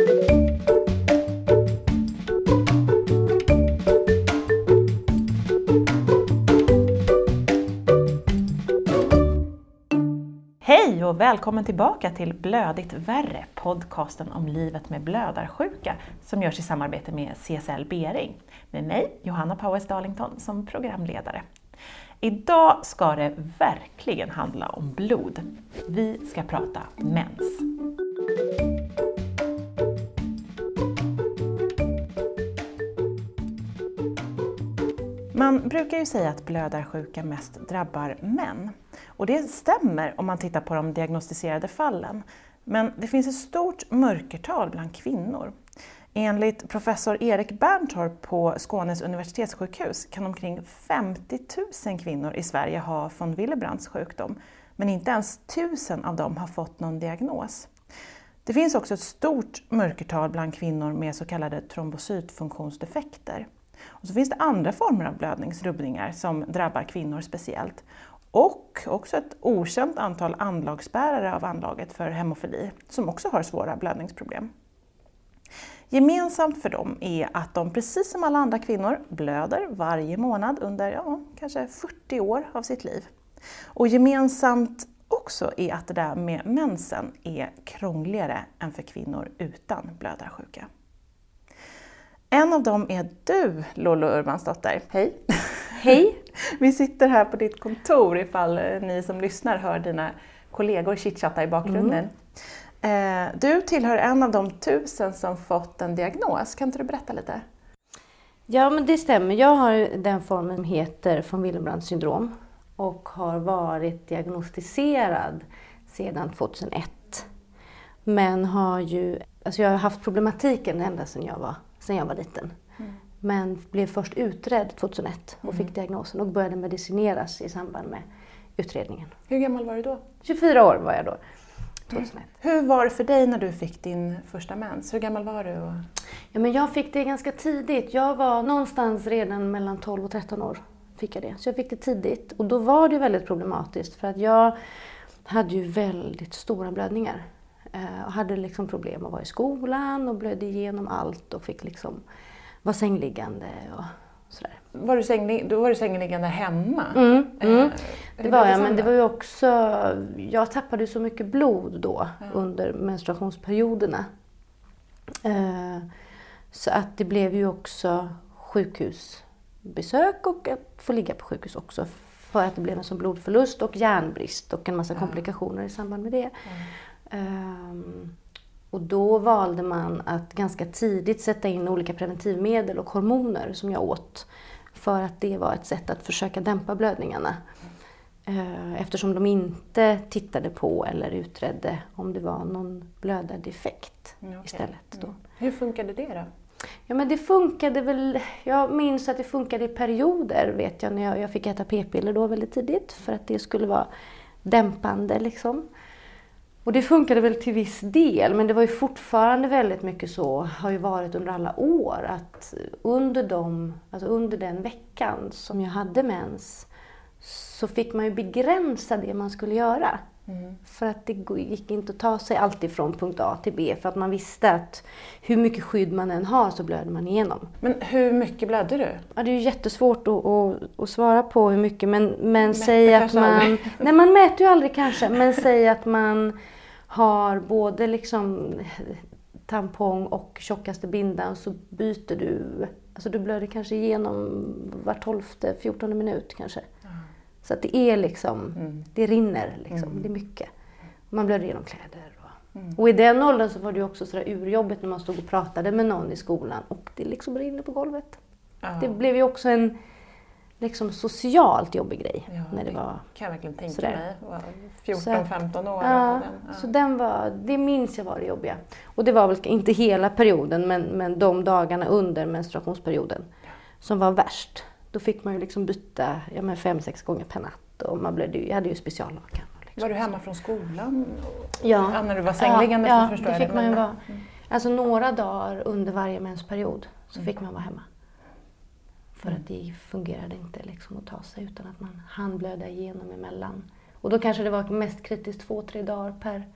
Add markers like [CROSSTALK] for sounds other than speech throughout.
Hej och välkommen tillbaka till Blödigt värre, podcasten om livet med blödarsjuka som görs i samarbete med CSL Bering. Med mig, Johanna Powers Darlington, som programledare. Idag ska det verkligen handla om blod. Vi ska prata mens. Man brukar ju säga att blödarsjuka mest drabbar män. Och det stämmer om man tittar på de diagnostiserade fallen. Men det finns ett stort mörkertal bland kvinnor. Enligt professor Erik Berntorp på Skånes universitetssjukhus kan omkring 50 000 kvinnor i Sverige ha von Willebrands sjukdom, men inte ens 1000 av dem har fått någon diagnos. Det finns också ett stort mörkertal bland kvinnor med så kallade trombocytfunktionsdefekter. Och så finns det andra former av blödningsrubbningar som drabbar kvinnor speciellt. Och också ett okänt antal anlagsbärare av anlaget för hemofili som också har svåra blödningsproblem. Gemensamt för dem är att de precis som alla andra kvinnor blöder varje månad under ja, kanske 40 år av sitt liv. Och gemensamt också är att det där med mensen är krångligare än för kvinnor utan blödarsjuka. En av dem är du, Lollo Urbansdotter. Hej! [LAUGHS] Hej! Vi sitter här på ditt kontor ifall ni som lyssnar hör dina kollegor chitchatta i bakgrunden. Mm. Du tillhör en av de tusen som fått en diagnos. Kan inte du berätta lite? Ja, men det stämmer. Jag har den formen som heter von Willebrand syndrom och har varit diagnostiserad sedan 2001. Men har ju, alltså jag har haft problematiken ända sedan jag var, sedan jag var liten. Mm. Men blev först utredd 2001 och mm. fick diagnosen och började medicineras i samband med utredningen. Hur gammal var du då? 24 år var jag då. 2001. Mm. Hur var det för dig när du fick din första mens? Hur gammal var du? Ja, men jag fick det ganska tidigt. Jag var någonstans redan mellan 12 och 13 år. Fick jag det. Så jag fick det tidigt. Och då var det väldigt problematiskt för att jag hade ju väldigt stora blödningar. Eh, och hade liksom problem att vara i skolan och blödde igenom allt och fick liksom vara sängliggande och sådär. Var du, sänglig, då var du sängliggande hemma? Mm, mm. Eh, det var jag, men det var ju också... Jag tappade så mycket blod då ja. under menstruationsperioderna. Eh, så att det blev ju också sjukhusbesök och att få ligga på sjukhus också för att det blev en sån blodförlust och järnbrist och en massa komplikationer i samband med det. Um, och då valde man att ganska tidigt sätta in olika preventivmedel och hormoner som jag åt för att det var ett sätt att försöka dämpa blödningarna. Eh, eftersom de inte tittade på eller utredde om det var någon blödardefekt mm, okay. istället. Då. Mm. Hur funkade det då? Ja men det funkade väl, jag minns att det funkade i perioder vet jag när jag, jag fick äta p-piller då väldigt tidigt för att det skulle vara dämpande liksom. Och det funkade väl till viss del, men det var ju fortfarande väldigt mycket så, har ju varit under alla år, att under, dem, alltså under den veckan som jag hade mens så fick man ju begränsa det man skulle göra. Mm. För att det gick inte att ta sig alltid från punkt A till B för att man visste att hur mycket skydd man än har så blöder man igenom. Men hur mycket blödde du? Ja, det är ju jättesvårt att, att, att svara på hur mycket men, men säg att man... Nej, man mäter ju aldrig kanske, men säg att man har både liksom tampong och tjockaste bindan så byter du, alltså du blöder kanske igenom var tolfte, fjortonde minut kanske. Så att det är liksom, mm. det rinner liksom, mm. det är mycket. Man blöder igenom kläder. Och, mm. och i den åldern så var det också sådär urjobbigt när man stod och pratade med någon i skolan och det liksom rinner på golvet. Det blev ju också en liksom socialt jobbig grej. Ja, när det, det var kan jag verkligen tänka sådär. mig. 14-15 år. Ja, den, ja. så den var, det minns jag var det jobbiga. Och det var väl inte hela perioden men, men de dagarna under menstruationsperioden som var värst. Då fick man ju liksom byta ja, men fem, sex gånger per natt och man blev, jag hade ju speciallakan. Liksom. Var du hemma från skolan? Ja. när du var sängliggande? Ja, ja det fick man ju vara. Mm. Alltså några dagar under varje mensperiod så mm. fick man vara hemma. För att det fungerade inte liksom att ta sig utan att man hann blöda igenom emellan. Och då kanske det var mest kritiskt två, tre dagar per,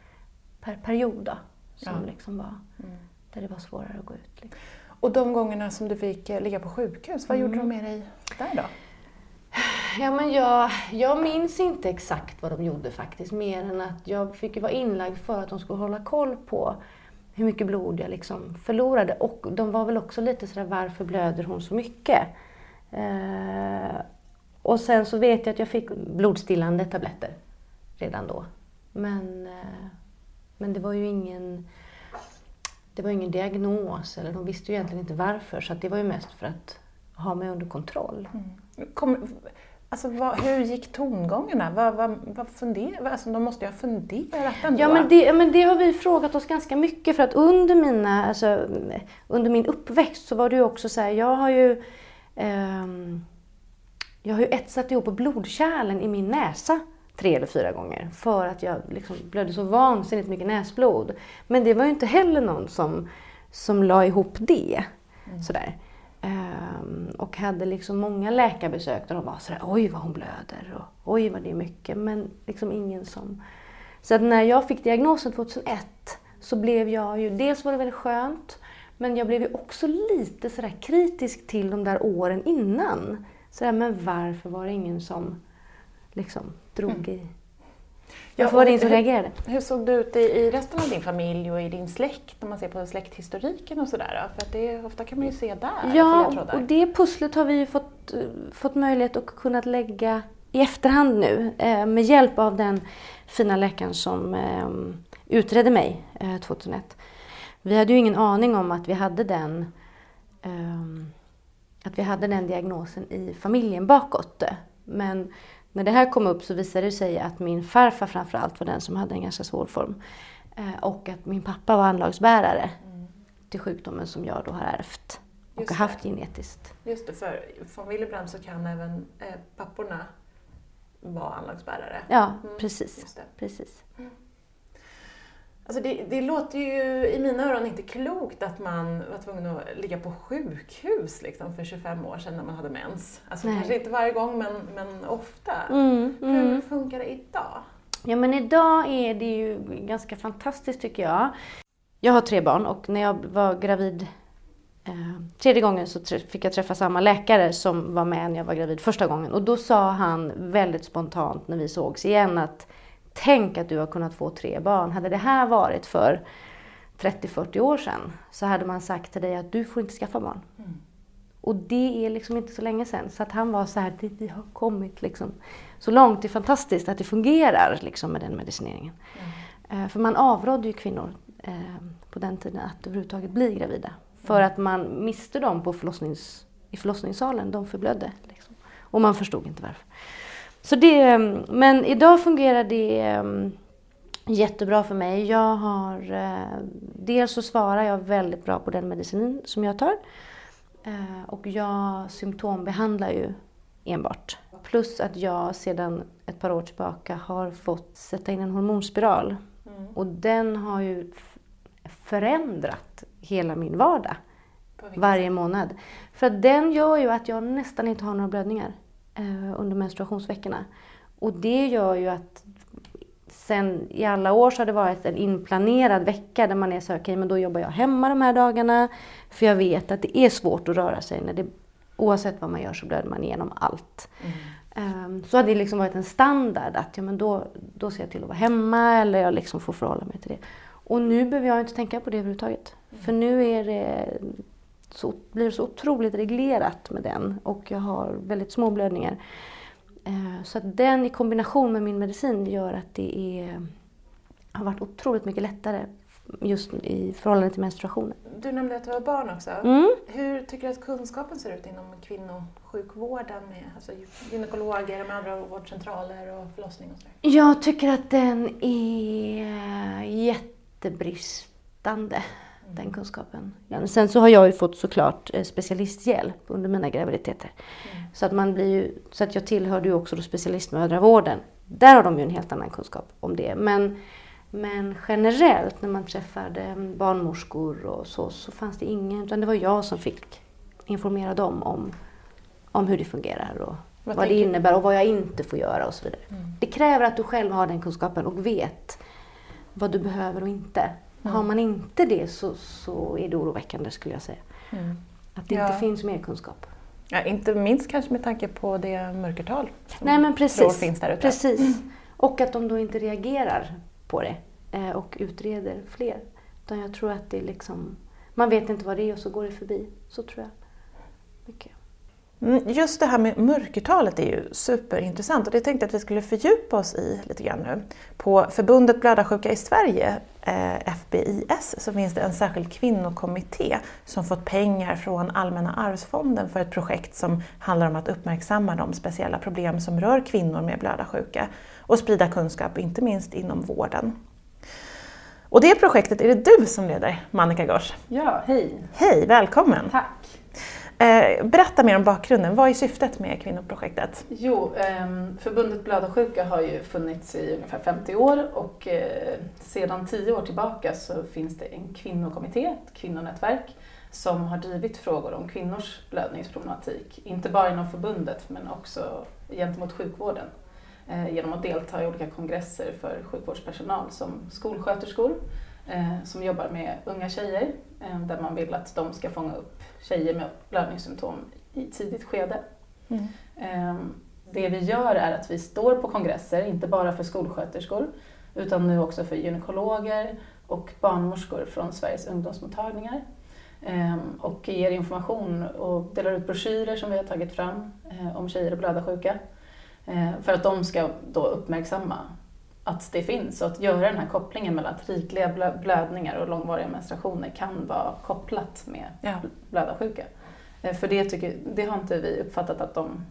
per period då, som ja. liksom var mm. där det var svårare att gå ut. Liksom. Och de gångerna som du fick eh, ligga på sjukhus, vad mm. gjorde de med dig där då? Ja, men jag, jag minns inte exakt vad de gjorde faktiskt, mer än att jag fick vara inlagd för att de skulle hålla koll på hur mycket blod jag liksom förlorade. Och de var väl också lite sådär, varför blöder hon så mycket? Eh, och sen så vet jag att jag fick blodstillande tabletter redan då. Men, eh, men det var ju ingen, det var ingen diagnos, eller de visste ju egentligen inte varför. Så det var ju mest för att ha mig under kontroll. Mm. Kom, Alltså, vad, hur gick tongångarna? Vad, vad, vad funder, alltså, de måste ju ha funderat ändå. Ja, men det, men det har vi frågat oss ganska mycket för att under, mina, alltså, under min uppväxt så var det ju också så här, jag har ju eh, jag har ju etsat ihop blodkärlen i min näsa tre eller fyra gånger för att jag liksom blödde så vansinnigt mycket näsblod. Men det var ju inte heller någon som, som la ihop det. Mm. Sådär. Um, och hade liksom många läkarbesök där de var sådär, oj vad hon blöder och oj vad det är mycket. Men liksom ingen som... Så att när jag fick diagnosen 2001 så blev jag ju, dels var det väldigt skönt, men jag blev ju också lite sådär kritisk till de där åren innan. Sådär, men varför var det ingen som liksom drog mm. i Ja, var det ingen som reagerade. Hur såg det ut i, resten av din familj och i din släkt, om man ser på släkthistoriken och sådär? För att det, ofta kan man ju se där Ja, och det pusslet har vi ju fått, fått möjlighet att kunna lägga i efterhand nu eh, med hjälp av den fina läkaren som eh, utredde mig eh, 2001. Vi hade ju ingen aning om att vi hade den eh, att vi hade den diagnosen i familjen bakåt. Men när det här kom upp så visade det sig att min farfar framförallt var den som hade en ganska svår form. Eh, och att min pappa var anlagsbärare mm. till sjukdomen som jag då har ärvt och Just har haft det. genetiskt. Just det, för från Willebrandt så kan även eh, papporna vara anlagsbärare. Ja, mm. precis. precis. Mm. Alltså det, det, låter ju i mina öron inte klokt att man var tvungen att ligga på sjukhus liksom för 25 år sedan när man hade mens. Alltså Nej. kanske inte varje gång men, men ofta. Mm, mm. Hur funkar det idag? Ja men idag är det ju ganska fantastiskt tycker jag. Jag har tre barn och när jag var gravid eh, tredje gången så fick jag träffa samma läkare som var med när jag var gravid första gången. Och då sa han väldigt spontant när vi sågs igen att Tänk att du har kunnat få tre barn. Hade det här varit för 30-40 år sedan så hade man sagt till dig att du får inte skaffa barn. Mm. Och det är liksom inte så länge sedan. Så att han var så här, vi har kommit liksom så långt. Det är fantastiskt att det fungerar liksom med den medicineringen. Mm. För man avrådde ju kvinnor eh, på den tiden att överhuvudtaget bli gravida. För mm. att man miste dem på förlossnings, i förlossningssalen, de förblödde. Liksom. Och man förstod inte varför. Så det, men idag fungerar det um, jättebra för mig. Jag har, uh, dels så svarar jag väldigt bra på den medicin som jag tar. Uh, och jag symptombehandlar ju enbart. Plus att jag sedan ett par år tillbaka har fått sätta in en hormonspiral. Mm. Och den har ju förändrat hela min vardag varje månad. För att den gör ju att jag nästan inte har några blödningar eh, under menstruationsveckorna. Och det gör ju att sen i alla år så har det varit en inplanerad vecka där man är så okej okay, men då jobbar jag hemma de här dagarna. För jag vet att det är svårt att röra sig. När det, oavsett vad man gör så blöder man igenom allt. Mm. Um, så har det liksom varit en standard att ja, men då, då ser jag till att vara hemma eller jag liksom får förhålla mig till det. Och nu behöver jag inte tänka på det överhuvudtaget. Mm. För nu är det så, blir så otroligt reglerat med den och jag har väldigt små blödningar. Eh, så att den i kombination med min medicin gör att det är, har varit otroligt mycket lättare just i förhållande till menstruationen. Du nämnde att du har barn också. Mm. Hur tycker du att kunskapen ser ut inom kvinnosjukvården med alltså gynekologer, mödravårdscentraler och förlossning och sådär? Jag tycker att den är jättebristande den kunskapen. Sen så har jag ju fått såklart eh, specialisthjälp under mina graviditeter. Mm. Så, att man blir ju, så att jag tillhörde ju också specialistmödravården. Där har de ju en helt annan kunskap om det. Men, men generellt när man träffade barnmorskor och så, så fanns det ingen, utan det var jag som fick informera dem om, om hur det fungerar och vad, vad det innebär och vad jag inte får göra och så vidare. Mm. Det kräver att du själv har den kunskapen och vet vad du behöver och inte. Mm. Har man inte det så, så är det oroväckande skulle jag säga. Mm. Att det ja. inte finns mer kunskap. Ja, inte minst kanske med tanke på det mörkertal som Nej, men precis. finns där ute. Precis. Mm. Och att de då inte reagerar på det eh, och utreder fler. Utan jag tror att det är liksom, man vet inte vad det är och så går det förbi. Så tror jag. Mycket. Mm, just det här med mörkertalet är ju superintressant och det tänkte jag att vi skulle fördjupa oss i lite grann nu. På Förbundet Blödarsjuka i Sverige, FBIS, så finns det en särskild kvinnokommitté som fått pengar från Allmänna arvsfonden för ett projekt som handlar om att uppmärksamma de speciella problem som rör kvinnor med blödarsjuka och sprida kunskap, inte minst inom vården. Och det projektet är det du som leder, Mannika Gors. Ja, hej! Hej, välkommen! Tack! Eh, berätta mer om bakgrunden. Vad är syftet med kvinnoprojektet? Jo, ehm, förbundet Blödarsjuka har ju funnits i ungefär 50 år och eh, sedan 10 år tillbaka så finns det en kvinnokommitté, ett kvinnonätverk, som har drivit frågor om kvinnors blödningsproblematik. Inte bara inom förbundet men också gentemot sjukvården eh, genom att delta i olika kongresser för sjukvårdspersonal som skolsköterskor som jobbar med unga tjejer där man vill att de ska fånga upp tjejer med blödningssymptom i tidigt skede. Mm. Ehm, det vi gör är att vi står på kongresser, inte bara för skolsköterskor, utan nu också för gynekologer och barnmorskor från Sveriges ungdomsmottagningar. Och ger information och delar ut broschyrer som vi har tagit fram eh, om tjejer och blödarsjuka. För att de ska då uppmärksamma att det finns och att göra den här kopplingen mellan att rikliga blödningar och långvariga menstruationer kan vara kopplat med ja. blödarsjuka. Eh, för det, tycker, det har inte vi uppfattat att de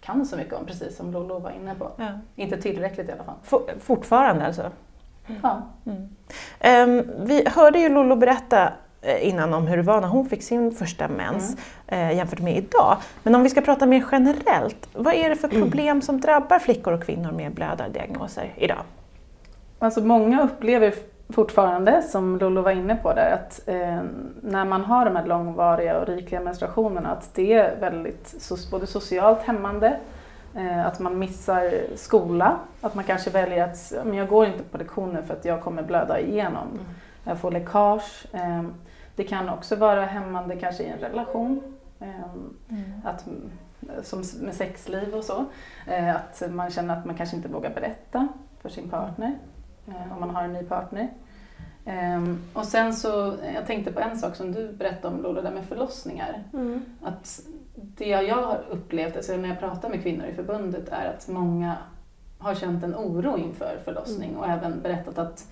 kan så mycket om, precis som Lolo var inne på. Ja. Inte tillräckligt i alla fall. Fortfarande alltså? Ja. Mm. Um, vi hörde ju Lolo berätta innan om hur det var när hon fick sin första mens mm. eh, jämfört med idag. Men om vi ska prata mer generellt, vad är det för mm. problem som drabbar flickor och kvinnor med blödardiagnoser idag? Alltså många upplever fortfarande, som Lollo var inne på där, att eh, när man har de här långvariga och rikliga menstruationerna att det är väldigt både socialt hämmande, eh, att man missar skola, att man kanske väljer att men jag går inte på lektioner för att jag kommer blöda igenom. Mm. Jag får läckage. Eh, det kan också vara hämmande kanske i en relation. Ehm, mm. Att, som med sexliv och så. Eh, att man känner att man kanske inte vågar berätta för sin partner eh, om man har en ny partner. Ehm, och sen så, jag tänkte på en sak som du berättade om Lola, där med förlossningar. Mm. Att det jag har upplevt, alltså när jag pratar med kvinnor i förbundet, är att många har känt en oro inför förlossning mm. och även berättat att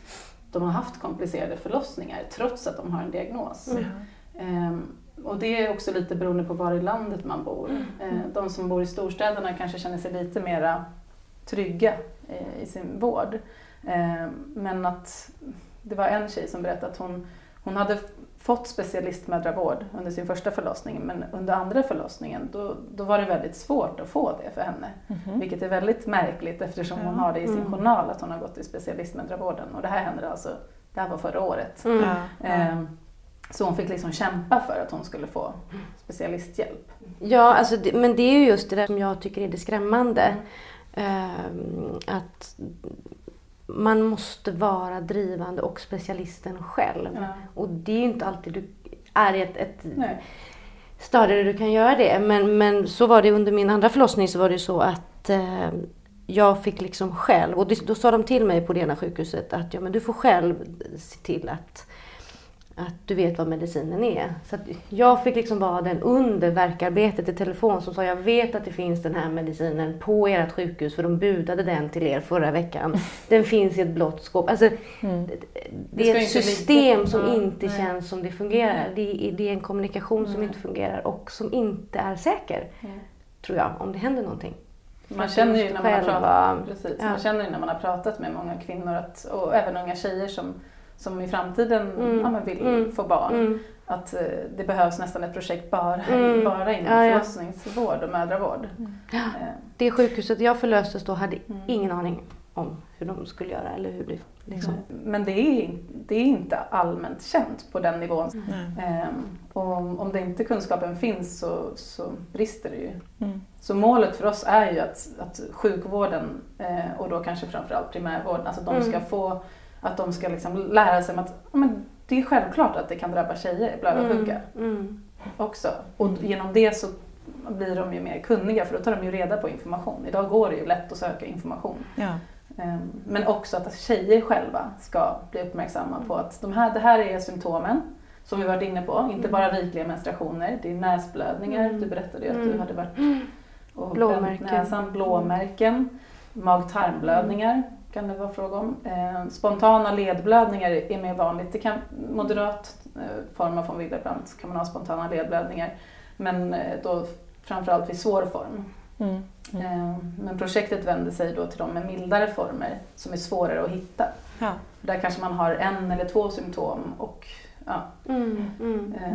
de har haft komplicerade förlossningar trots att de har en diagnos. Mm. Um, och det är också lite beroende på var i landet man bor. Mm. Uh, de som bor i storstäderna kanske känner sig lite mera trygga uh, i sin vård. Uh, men att det var en tjej som berättade att hon, hon hade fått specialistmödravård under sin första förlossning men under andra förlossningen då, då var det väldigt svårt att få det för henne. Mm -hmm. Vilket är väldigt märkligt eftersom hon har det i sin mm. journal att hon har gått i specialistmödravården och det här hände alltså, det här var förra året. Mm. Eh, så hon fick liksom kämpa för att hon skulle få specialisthjälp. Ja, alltså det, men det är ju just det där som jag tycker är det skrämmande. Eh, att man måste vara drivande och specialisten själv. Ja. Och det är ju inte alltid du är i ett, ett stadie där du kan göra det. Men, men så var det under min andra förlossning så var det så att eh, jag fick liksom själv, och då sa de till mig på det ena sjukhuset att ja, men du får själv se till att att du vet vad medicinen är. Så jag fick liksom vara den under verkarbetet i telefon som sa jag vet att det finns den här medicinen på ert sjukhus för de budade den till er förra veckan. [LAUGHS] Den finns i ett blått skåp. Alltså, mm. det, det, är ett system lite. som inte nej. känns som det fungerar. Det är, det är en kommunikation nej. som inte fungerar och som inte är säker. Nej. Tror jag, om det händer någonting. Man känner, ju när man, har pratat, precis, ja. man känner när man har pratat med många kvinnor att, och även unga tjejer som som i framtiden mm. ja, vill mm. få barn. Mm. Att eh, det behövs nästan ett projekt bara, mm. [LAUGHS] bara inom ja, ja. förlossningsvård och mödravård. Mm. Ja. Eh. Det sjukhuset jag förlöstes då hade mm. ingen aning om hur de skulle göra eller hur det liksom. Men det är, det är inte allmänt känt på den nivån. Ehm, och om, om det inte kunskapen finns så, så brister det ju. Så målet för oss är ju att, att sjukvården eh, och då kanske framförallt primärvården, alltså de ska få Att de ska liksom lära sig att men det är självklart att det kan drabba tjejer, blödarsjuka Mm. Mm. också. Och genom det så blir de ju mer kunniga för då tar de ju reda på information. Idag går det ju lätt att söka information. Ja. Ehm, Men också att tjejer själva ska bli uppmärksamma på att de här, det här är symptomen som vi varit inne på. Inte bara rikliga menstruationer, det är näsblödningar. Mm. Du berättade ju att Mm. du hade varit och Blåmärken. näsan, blåmärken, mag-tarmblödningar kan det vara fråga om. Ehm, Spontana ledblödningar är mer vanligt. Det kan, moderat eh, form av von Willebrand kan man ha spontana ledblödningar. Men eh, då framförallt vid svår form. Mm. Eh, Men projektet vänder sig då till de med mildare former som är svårare att hitta. Ja. Där kanske man har en eller två symptom och ja, Mm. Mm. eh,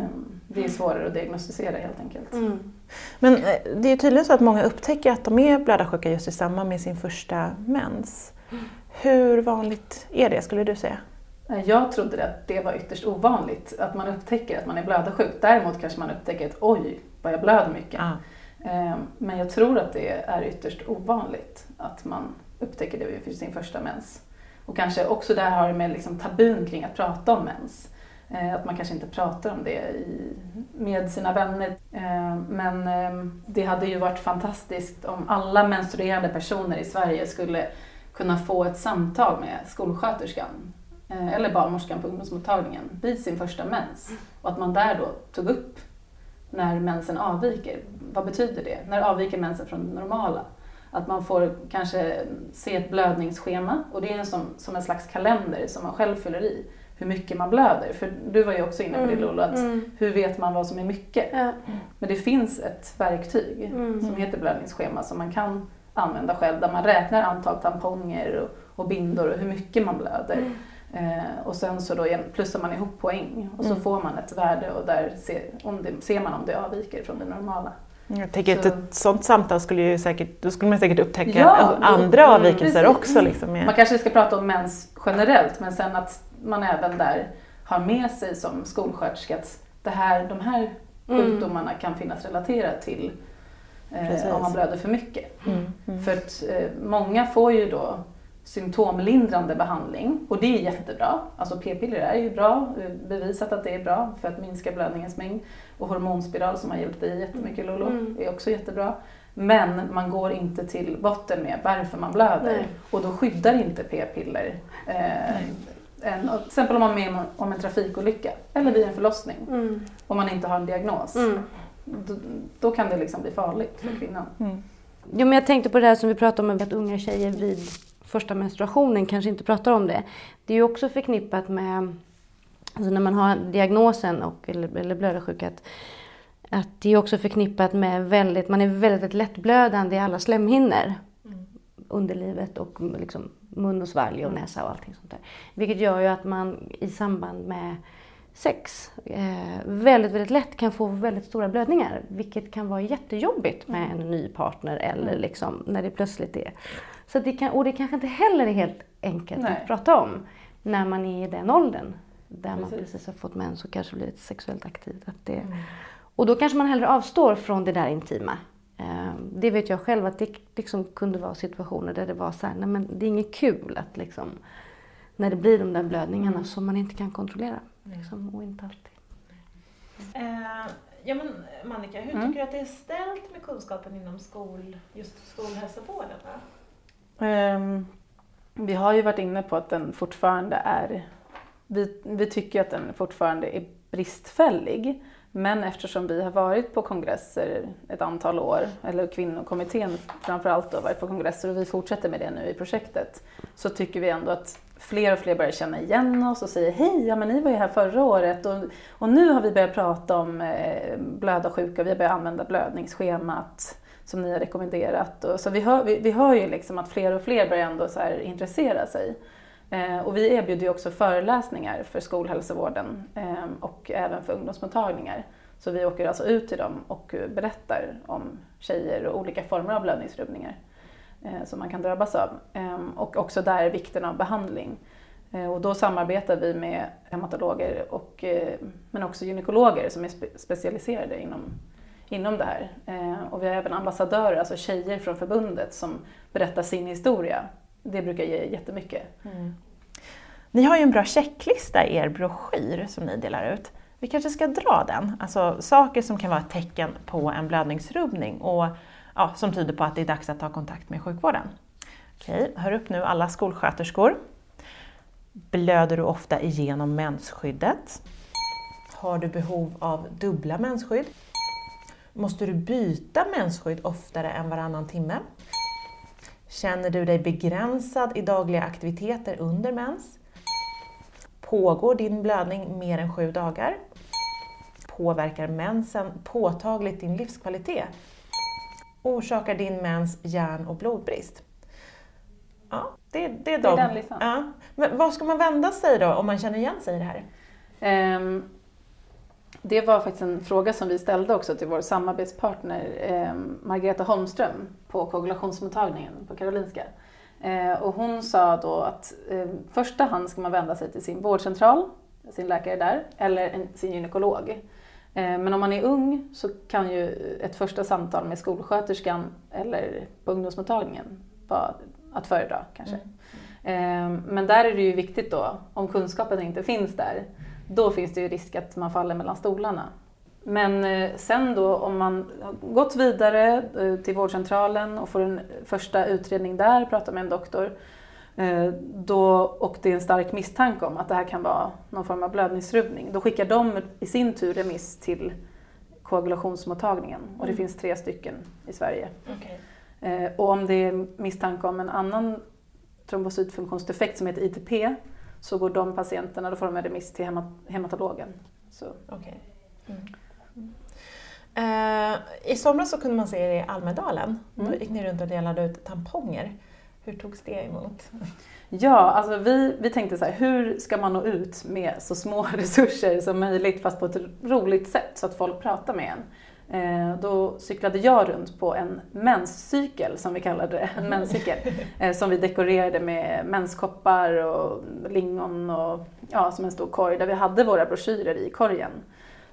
det är svårare att diagnostisera helt enkelt. Mm. Men eh, det är tydligen så att många upptäcker att de är blödarsjuka just i samband med sin första mens. Hur vanligt är det skulle du säga? Jag trodde att det var ytterst ovanligt att man upptäcker att man är blödarsjuk. Däremot kanske man upptäcker att oj, vad jag blöder mycket. Ja. Eh, Men jag tror att det är ytterst ovanligt att man upptäcker det vid sin första mens. Och kanske också där har det med liksom tabun kring att prata om mens. Eh, Att man kanske inte pratar om det med sina vänner. Eh, Men det hade ju varit fantastiskt om alla menstruerande personer i Sverige skulle kunna få ett samtal med skolsköterskan eh, eller barnmorskan på ungdomsmottagningen vid sin första mens. Och att man där då tog upp när mensen avviker. Vad betyder det? När avviker mensen från det normala? Att man får kanske se ett blödningsschema och det är som, som en slags kalender som man själv fyller i. Hur mycket man blöder. För du var ju också inne på det Mm. Lolo, att Mm. hur vet man vad som är mycket? Ja. Men det finns ett verktyg Mm. som heter blödningsschema som man kan använda själv där man räknar antal tamponger och, och bindor och hur mycket man blöder. Mm. Eh, och sen så då plussar man ihop poäng och så Mm. får man ett värde och där ser, om det, ser man om det avviker från det normala. Jag tänker att Så- ett sådant samtal skulle ju säkert, då skulle man säkert upptäcka Ja, andra mm, avvikelser precis. också. Liksom, Man kanske ska prata om mens generellt men sen att man även där har med sig som skolsköterska att det här, de här Mm. sjukdomarna kan finnas relaterat till Precis. eh, om man blöder för mycket. Mm, mm. För att eh, många får ju då symptomlindrande behandling och det är jättebra. Alltså p-piller är ju bra, eh, bevisat att det är bra för att minska blödningens mängd. Och hormonspiral som har hjälpt dig jättemycket Lolo Mm. är också jättebra. Men man går inte till botten med varför man blöder Nej. och då skyddar inte p-piller. Eh, en, till exempel om man är med om- en trafikolycka eller vid en förlossning Mm. om man inte har en diagnos. Mm. Då, då kan det liksom bli farligt för kvinnan. Mm. Jo, men jag tänkte på det här som vi pratade om, att unga tjejer vid första menstruationen kanske inte pratar om det. Det är ju också förknippat med, alltså när man har diagnosen och, eller, eller blödarsjuka, att, att det är också förknippat med väldigt, man är väldigt, lättblödande i alla slemhinnor. Underlivet och liksom mun och svalg och näsa och allting sånt där. Vilket gör ju att man i samband med sex eh, väldigt, väldigt lätt kan få väldigt stora blödningar. Vilket kan vara jättejobbigt med en ny partner eller liksom när det plötsligt är. Så det kan, och det kanske inte heller är helt enkelt Nej. att prata om när man är i den åldern. Där man Precis. precis har fått mens och kanske blivit sexuellt aktiv. Att det, Och då kanske man hellre avstår från det där intima. Eh, Det vet jag själv att det liksom kunde vara situationer där det var så här, nej men det är inget kul att liksom, när det blir de där blödningarna som man inte kan kontrollera. Liksom, och inte alltid. Eh, ja, men Monica, hur Mm. tycker du att det är ställt med kunskapen inom skol, just skolhälsovården? Ehm, vi har ju varit inne på att den fortfarande är, vi, vi tycker att den fortfarande är bristfällig. Men eftersom vi har varit på kongresser ett antal år, eller kvinnokommittén framförallt då varit på kongresser och vi fortsätter med det nu i projektet, så tycker vi ändå att fler och fler börjar känna igen oss och säger hej, ja men ni var ju här förra året och, och nu har vi börjat prata om eh, blödarsjuka, vi har börjat använda blödningsschemat som ni har rekommenderat. Och, så vi hör, vi, vi hör ju liksom att fler och fler börjar ändå så här intressera sig. Eh, och vi erbjuder ju också föreläsningar för skolhälsovården eh, och även för ungdomsmottagningar. Så vi åker alltså ut till dem och berättar om tjejer och olika former av blödningsrubbningar eh, Eh, som man kan drabbas av. Eh, och också där vikten av behandling. Eh, och då samarbetar vi med hematologer och, eh, men också gynekologer som är spe- specialiserade inom, inom det här. Eh, och vi har även ambassadörer, alltså tjejer från förbundet som berättar sin historia. Det brukar ge jättemycket. Mm. Ni har ju en bra checklista i er broschyr som ni delar ut. Vi kanske ska dra den, alltså saker som kan vara ett tecken på en blödningsrubbning och ja, som tyder på att det är dags att ta kontakt med sjukvården. Okej, hör upp nu alla skolsköterskor. Blöder du ofta igenom mensskyddet? Har du behov av dubbla mensskydd? Måste du byta mensskydd oftare än varannan timme? Känner du dig begränsad i dagliga aktiviteter under mens? Pågår din blödning mer än sju dagar? Påverkar mensen påtagligt din livskvalitet? Orsakar din mens järn och blodbrist? Ja, det, det är de. Det är den listan. Ja. Men vad ska man vända sig då om man känner igen sig i det här? Ehm, det var faktiskt en fråga som vi ställde också till vår samarbetspartner eh, Margareta Holmström på koagulationsmottagningen på Karolinska. Eh, och hon sa då att eh, första hand ska man vända sig till sin vårdcentral, sin läkare där, eller en, sin gynekolog. Eh, men om man är ung så kan ju ett första samtal med skolsköterskan eller på ungdomsmottagningen vara att föredra kanske. Mm. Eh, men där är det ju viktigt då, om kunskapen inte finns där, då finns det ju risk att man faller mellan stolarna. Men eh, sen då om man har gått vidare till vårdcentralen och får en första utredning där, pratar med en doktor, då, och det är en stark misstanke om att det här kan vara någon form av blödningsrubbning, då skickar de i sin tur remiss till koagulationsmottagningen och det mm. finns tre stycken i Sverige. Okay. Och om det är misstanke om en annan trombocytfunktionsdefekt som heter ITP så går de patienterna, då får de en remiss till hematologen. Så. Okay. Mm. Mm. Uh, I somras så kunde man se er i Almedalen. Mm. Då gick ni runt och delade ut tamponger. Hur togs det emot? Ja, alltså vi, vi tänkte så här, hur ska man nå ut med så små [LAUGHS] resurser som möjligt fast på ett roligt sätt så att folk pratar med en. Eh, då cyklade jag runt på en menscykel, som vi kallade det, en menscykel, eh, som vi dekorerade med menskoppar och lingon och ja, som en stor korg där vi hade våra broschyrer i korgen.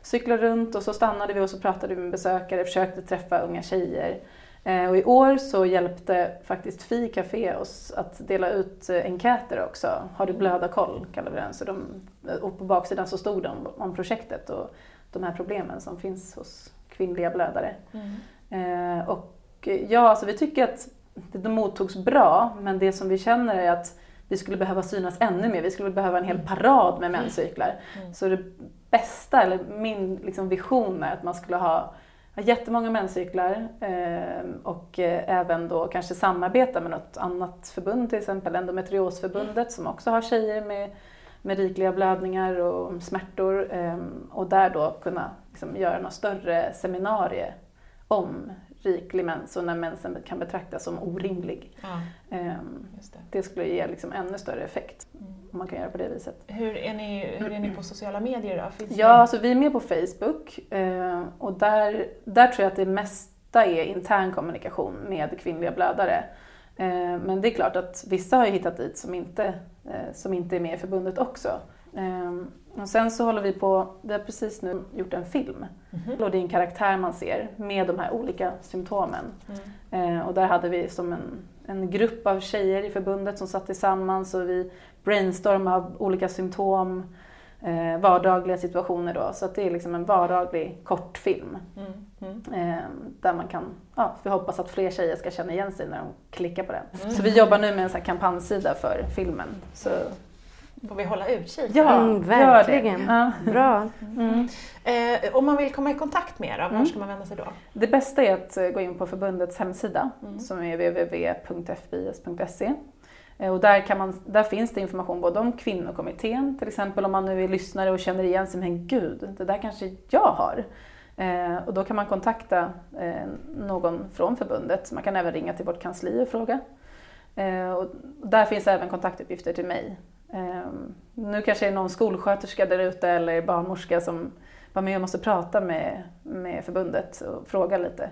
Cyklade runt och så stannade vi och så pratade vi med besökare, försökte träffa unga tjejer. Eh, och i år så hjälpte faktiskt Fi Café oss att dela ut enkäter också. Har du blödarkoll kallar vi den. Så de, och på baksidan så stod det om, om projektet och de här problemen som finns hos kvinnliga blödare. Mm. Eh, och ja, alltså vi tycker att det mottogs bra, men det som vi känner är att vi skulle behöva synas ännu mer. Vi skulle behöva en hel mm. parad med menscyklar. Mm. Så det bästa, eller min liksom, vision är att man skulle ha jättemånga menscyklar ehm, och eh, även då kanske samarbeta med något annat förbund, till exempel Endometriosförbundet som också har tjejer med, med rikliga blödningar och smärtor ehm, och där då kunna liksom göra något större seminarium om riklig mens och när mensen kan betraktas som orimlig. Ja, um, det. det. skulle ge liksom ännu större effekt mm. om man kan göra på det viset. Hur är ni, hur är ni på sociala medier då? Finns ja, det... alltså vi är med på Facebook uh, och där, där tror jag att det mesta är intern kommunikation med kvinnliga blödare. Uh, men det är klart att vissa har hittat dit som inte, uh, som inte är med i förbundet också. Um, och sen så håller vi på, vi har precis nu gjort en film. Mm. Och det är en karaktär man ser med de här olika symptomen. Mm. Eh, och där hade vi som en, en grupp av tjejer i förbundet som satt tillsammans och vi brainstormade olika symptom, eh, vardagliga situationer då. Så att det är liksom en vardaglig kortfilm. Mm. Mm. Eh, där man kan, ja, vi hoppas att fler tjejer ska känna igen sig när de klickar på den. Mm. Så vi jobbar nu med en sån kampanjsida för filmen. Så får vi hålla utkik. Ja, mm, verkligen. Ja. Bra. Mm. Eh, om man vill komma i kontakt med er, var mm. ska man vända sig då? Det bästa är att eh, gå in på förbundets hemsida mm. som är www.fbis.se. Eh, och där, kan man, där finns det information både om kvinnokommittén, till exempel om man nu är lyssnare och känner igen sig, men gud, det där kanske jag har. Eh, och då kan man kontakta eh, någon från förbundet. Man kan även ringa till vårt kansli och fråga. Eh, och där finns även kontaktuppgifter till mig nu kanske det är någon skolsköterska där ute eller barnmorska som var med och måste prata med, med förbundet och fråga lite.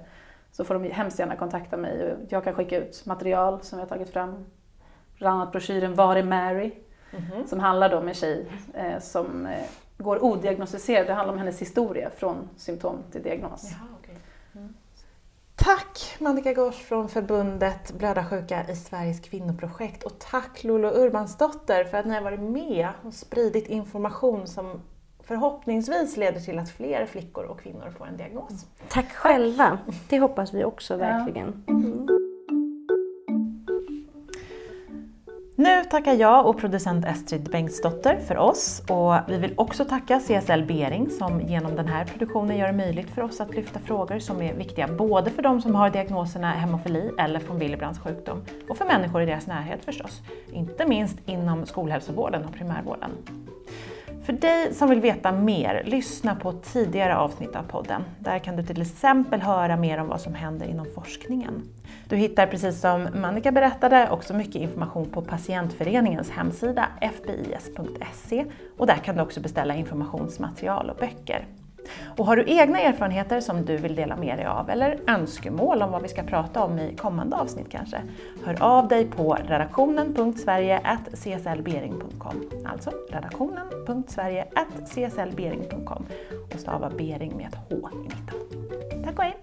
Så får de hemskt gärna kontakta mig och jag kan skicka ut material som jag tagit fram. Bland annat broschyren Var är Mary? Mm -hmm. Som handlar om en tjej eh, som eh, går odiagnostiserad. Det handlar om hennes historia från symptom till diagnos. Jaha. Tack Monica Gors från förbundet Blödarsjuka i Sveriges kvinnoprojekt och tack Lolo Urbansdotter för att ni har varit med och spridit information som förhoppningsvis leder till att fler flickor och kvinnor får en diagnos. Tack själva! Det hoppas vi också verkligen. Mm. Nu tackar jag och producent Estrid Bengtsdotter för oss och vi vill också tacka CSL Bering som genom den här produktionen gör det möjligt för oss att lyfta frågor som är viktiga både för de som har diagnoserna hemofili eller von Willebrands sjukdom och för människor i deras närhet förstås, inte minst inom skolhälsovården och primärvården. För dig som vill veta mer, lyssna på tidigare avsnitt av podden. Där kan du till exempel höra mer om vad som händer inom forskningen. Du hittar precis som Manika berättade också mycket information på patientföreningens hemsida fbis.se och där kan du också beställa informationsmaterial och böcker. Och har du egna erfarenheter som du vill dela med dig av eller önskemål om vad vi ska prata om i kommande avsnitt kanske? Hör av dig på redaktionen.sverige.cslbering.com Alltså redaktionen.sverige.cslbering.com och stava Bering med ett H i mitten. Tack och hej!